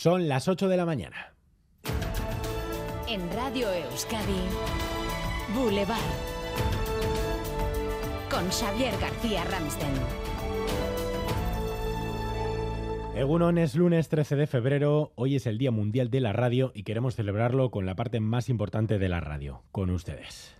Son las 8 de la mañana. En Radio Euskadi, Boulevard. Con Xavier García Ramsten. Egunon es lunes 13 de febrero, hoy es el Día Mundial de la Radio y queremos celebrarlo con la parte más importante de la radio, con ustedes.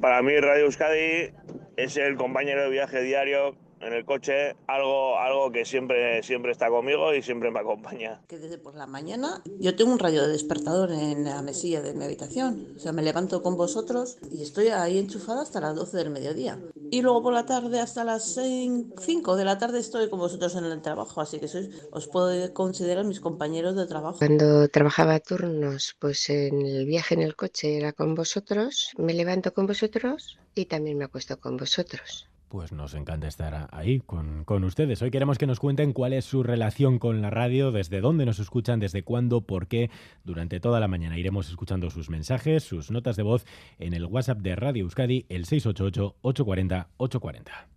Para mí Radio Euskadi es el compañero de viaje diario en el coche, algo, algo que siempre, siempre está conmigo y siempre me acompaña. Que desde por la mañana yo tengo un radio de despertador en la mesilla de mi habitación. O sea, me levanto con vosotros y estoy ahí enchufada hasta las 12 del mediodía. Y luego por la tarde hasta las 5 de la tarde estoy con vosotros en el trabajo, así que sois, os puedo considerar mis compañeros de trabajo. Cuando trabajaba turnos, pues en el viaje en el coche era con vosotros, me levanto con vosotros y también me acuesto con vosotros. Pues nos encanta estar ahí con, con, ustedes. Hoy queremos que nos cuenten cuál es su relación con la radio, desde dónde nos escuchan, desde cuándo, por qué. Durante toda la mañana iremos escuchando sus mensajes, sus notas de voz en el WhatsApp de Radio Euskadi, el 688-840-840.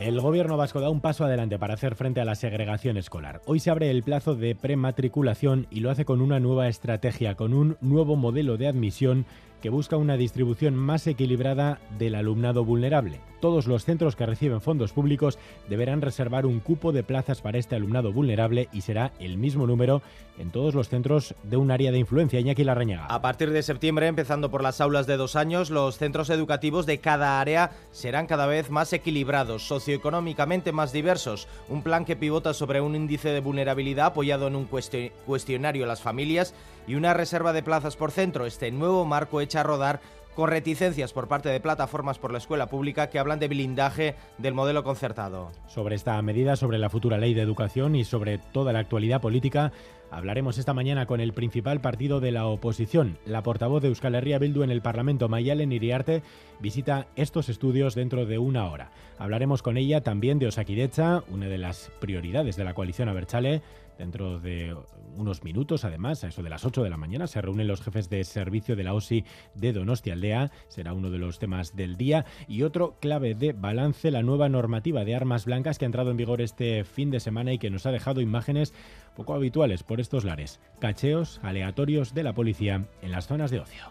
El gobierno vasco da un paso adelante para hacer frente a la segregación escolar. Hoy se abre el plazo de prematriculación y lo hace con una nueva estrategia, con un nuevo modelo de admisión que busca una distribución más equilibrada del alumnado vulnerable. Todos los centros que reciben fondos públicos deberán reservar un cupo de plazas para este alumnado vulnerable y será el mismo número en todos los centros de un área de influencia. Iñaki Larrañaga. A partir de septiembre, empezando por las aulas de dos años, los centros educativos de cada área serán cada vez más equilibrados, socioeconómicamente más diversos. Un plan que pivota sobre un índice de vulnerabilidad apoyado en un cuestionario a las familias y una reserva de plazas por centro. Este nuevo marco echa a rodar con reticencias por parte de plataformas por la escuela pública que hablan de blindaje del modelo concertado. Sobre esta medida, sobre la futura ley de educación y sobre toda la actualidad política, hablaremos esta mañana con el principal partido de la oposición. La portavoz de Euskal Herria Bildu en el Parlamento, Mayalen Iriarte, visita estos estudios dentro de una hora. Hablaremos con ella también de Osakidecha, una de las prioridades de la coalición Abertzale, Dentro de unos minutos, además, a eso de las 8 de la mañana, se reúnen los jefes de servicio de la OSI de Donostia Aldea. Será uno de los temas del día. Y otro clave de balance, la nueva normativa de armas blancas que ha entrado en vigor este fin de semana y que nos ha dejado imágenes poco habituales por estos lares. Cacheos aleatorios de la policía en las zonas de ocio.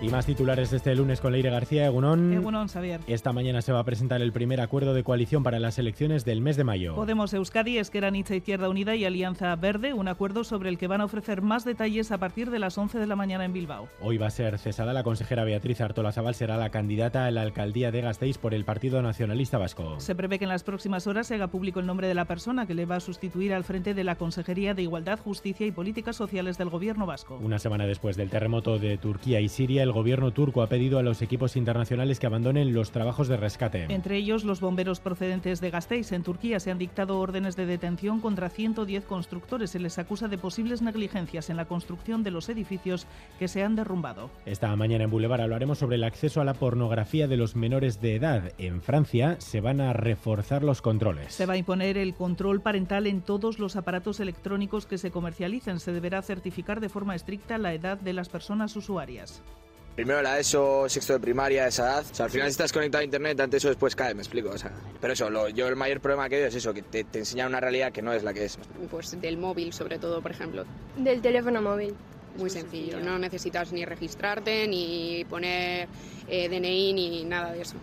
Y más titulares este lunes con Leire García, Egunón. Egunón, Xavier. Esta mañana se va a presentar el primer acuerdo de coalición para las elecciones del mes de mayo. Podemos Euskadi, Esquerra Nietzsche Izquierda Unida y Alianza Verde, un acuerdo sobre el que van a ofrecer más detalles a partir de las 11 de la mañana en Bilbao. Hoy va a ser cesada la consejera Beatriz Artola Zabal, será la candidata a la alcaldía de Gasteiz por el Partido Nacionalista Vasco. Se prevé que en las próximas horas se haga público el nombre de la persona que le va a sustituir al frente de la Consejería de Igualdad, Justicia y Políticas Sociales del Gobierno vasco. Una semana después del terremoto de Turquía y Siria, el gobierno turco ha pedido a los equipos internacionales que abandonen los trabajos de rescate. Entre ellos, los bomberos procedentes de Gasteiz. En Turquía se han dictado órdenes de detención contra 110 constructores. Se les acusa de posibles negligencias en la construcción de los edificios que se han derrumbado. Esta mañana en Boulevard hablaremos sobre el acceso a la pornografía de los menores de edad. En Francia se van a reforzar los controles. Se va a imponer el control parental en todos los aparatos electrónicos que se comercialicen. Se deberá certificar de forma estricta la edad de las personas usuarias. Primero la ESO, sexto de primaria, esa edad. O sea, al final si estás conectado a internet, antes o después cae, me explico. O sea, pero eso, lo, yo el mayor problema que veo es eso, que te, te enseñan una realidad que no es la que es. Pues del móvil, sobre todo, por ejemplo. Del teléfono móvil. Muy sencillo, no necesitas ni registrarte, ni poner eh, DNI, ni nada de eso.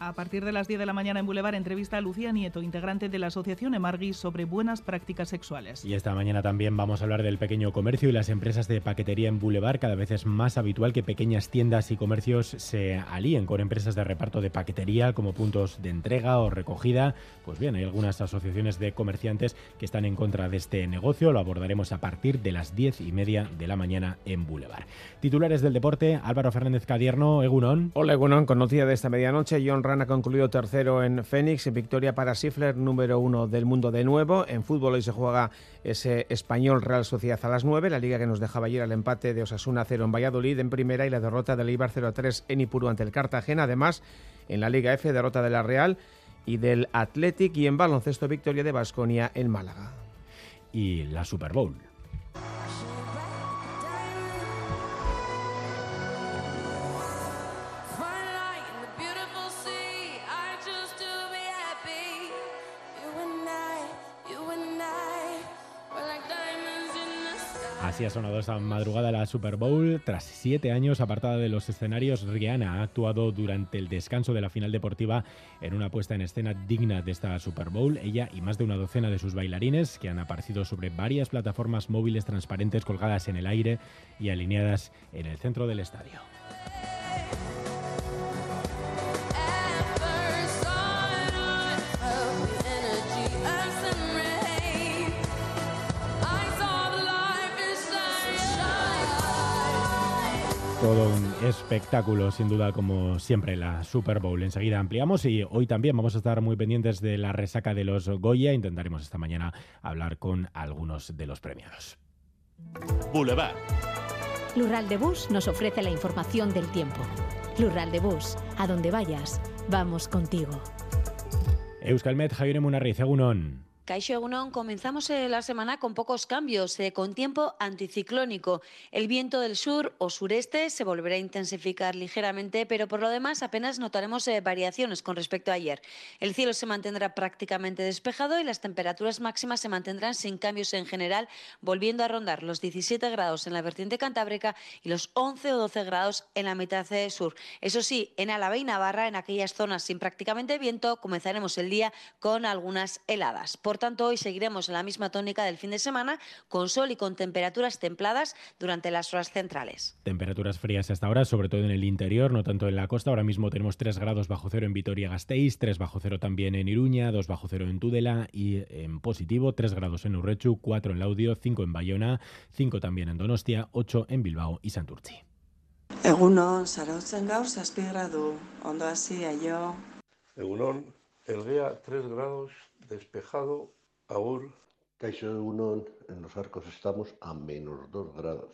A partir de las 10 de la mañana en Boulevard entrevista a Lucía Nieto, integrante de la Asociación Emargui, sobre buenas prácticas sexuales. Y esta mañana también vamos a hablar del pequeño comercio y las empresas de paquetería en Boulevard. Cada vez es más habitual que pequeñas tiendas y comercios se alíen con empresas de reparto de paquetería como puntos de entrega o recogida. Pues bien, hay algunas asociaciones de comerciantes que están en contra de este negocio. Lo abordaremos a partir de las 10 y media de la mañana en Boulevard. Titulares del deporte, Álvaro Fernández Cadierno, Egunon. Hola Egunon, con noticia de esta medianoche, John ha concluido tercero en en victoria para Sifler, número uno del mundo de nuevo. En fútbol hoy se juega ese español Real Sociedad a las 9, la liga que nos dejaba ayer el empate de Osasuna 0 en Valladolid en primera y la derrota del Ibar 0 3 en Ipurú ante el Cartagena. Además, en la Liga F, derrota de la Real y del Athletic y en baloncesto victoria de Basconia en Málaga. Y la Super Bowl. Así ha sonado esta madrugada la Super Bowl. Tras siete años apartada de los escenarios, Rihanna ha actuado durante el descanso de la final deportiva en una puesta en escena digna de esta Super Bowl. Ella y más de una docena de sus bailarines, que han aparecido sobre varias plataformas móviles transparentes colgadas en el aire y alineadas en el centro del estadio. Todo un espectáculo, sin duda, como siempre, la Super Bowl. Enseguida ampliamos y hoy también vamos a estar muy pendientes de la resaca de los Goya. Intentaremos esta mañana hablar con algunos de los premiados. Boulevard. Lural de Bus nos ofrece la información del tiempo. Lural de Bus, a donde vayas, vamos contigo. Euskalmet, Javier Munarriz, Egunon. Caixo Egunon, comenzamos eh, la semana con pocos cambios, eh, con tiempo anticiclónico. El viento del sur o sureste se volverá a intensificar ligeramente, pero por lo demás apenas notaremos eh, variaciones con respecto a ayer. El cielo se mantendrá prácticamente despejado y las temperaturas máximas se mantendrán sin cambios en general, volviendo a rondar los 17 grados en la vertiente cantábrica y los 11 o 12 grados en la mitad sur. Eso sí, en Álava y Navarra, en aquellas zonas sin prácticamente viento, comenzaremos el día con algunas heladas. Por tanto, hoy seguiremos en la misma tónica del fin de semana, con sol y con temperaturas templadas durante las horas centrales. Temperaturas frías hasta ahora, sobre todo en el interior, no tanto en la costa. Ahora mismo tenemos 3 grados bajo cero en Vitoria-Gasteiz, 3 bajo cero también en Iruña, 2 bajo cero en Tudela y en positivo 3 grados en Urrechu, 4 en Laudio, 5 en Bayona, 5 también en Donostia, 8 en Bilbao y Santurci. Egunon, zarautzen gaur zazpi gradu, ondo hasi, aio. Egunon, Elgea 3 grados, despejado, agur. Caixo Egunon, en los arcos estamos a menos 2 grados.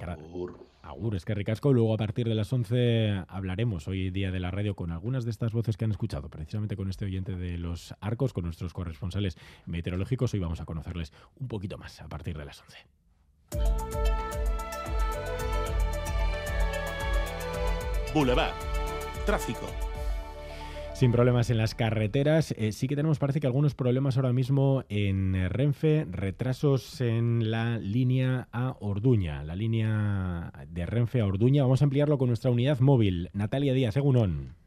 Agur. Agur, es que ricasco. Luego a partir de las 11 hablaremos hoy día de la radio con algunas de estas voces que han escuchado, precisamente con este oyente de los arcos, con nuestros corresponsales meteorológicos. Hoy vamos a conocerles un poquito más a partir de las 11. Boulevard. Tráfico. Sin problemas en las carreteras. Eh, sí que tenemos, parece que algunos problemas ahora mismo en eh, Renfe, retrasos en la línea a Orduña, la línea de Renfe a Orduña. Vamos a ampliarlo con nuestra unidad móvil. Natalia Díaz, Egunon.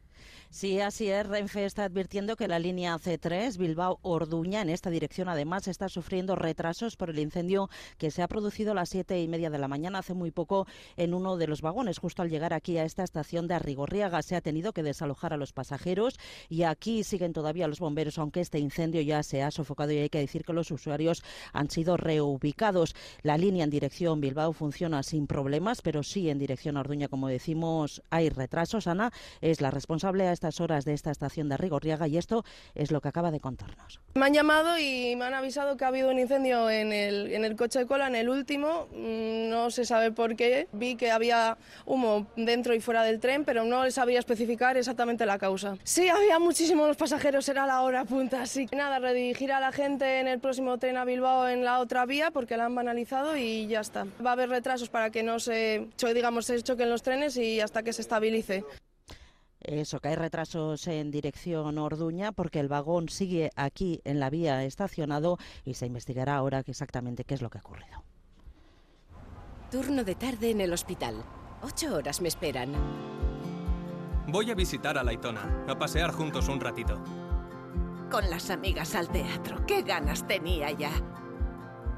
Sí, así es. Renfe está advirtiendo que la línea C3 Bilbao-Orduña en esta dirección además está sufriendo retrasos por el incendio que se ha producido a las siete y media de la mañana hace muy poco en uno de los vagones. Justo al llegar aquí a esta estación de Arrigorriaga se ha tenido que desalojar a los pasajeros y aquí siguen todavía los bomberos, aunque este incendio ya se ha sofocado y hay que decir que los usuarios han sido reubicados. La línea en dirección Bilbao funciona sin problemas, pero sí en dirección Orduña, como decimos, hay retrasos. Ana es la responsable a estas horas de esta estación de Rigorriaga y esto es lo que acaba de contarnos. Me han llamado y me han avisado que ha habido un incendio en el, en el coche de cola, en el último, mm, no se sabe por qué, vi que había humo dentro y fuera del tren, pero no sabía especificar exactamente la causa. Sí, había muchísimos pasajeros, era la hora punta, así que nada, redirigir a la gente en el próximo tren a Bilbao en la otra vía porque la han banalizado y ya está. Va a haber retrasos para que no se, digamos, se choquen los trenes y hasta que se estabilice. Eso, que hay retrasos en dirección Orduña porque el vagón sigue aquí en la vía estacionado y se investigará ahora exactamente qué es lo que ha ocurrido. Turno de tarde en el hospital. Ocho horas me esperan. Voy a visitar a Laitona, a pasear juntos un ratito. Con las amigas al teatro, qué ganas tenía ya.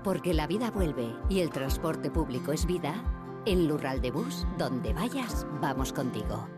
Porque la vida vuelve y el transporte público es vida, en Lural de Bus, donde vayas, vamos contigo.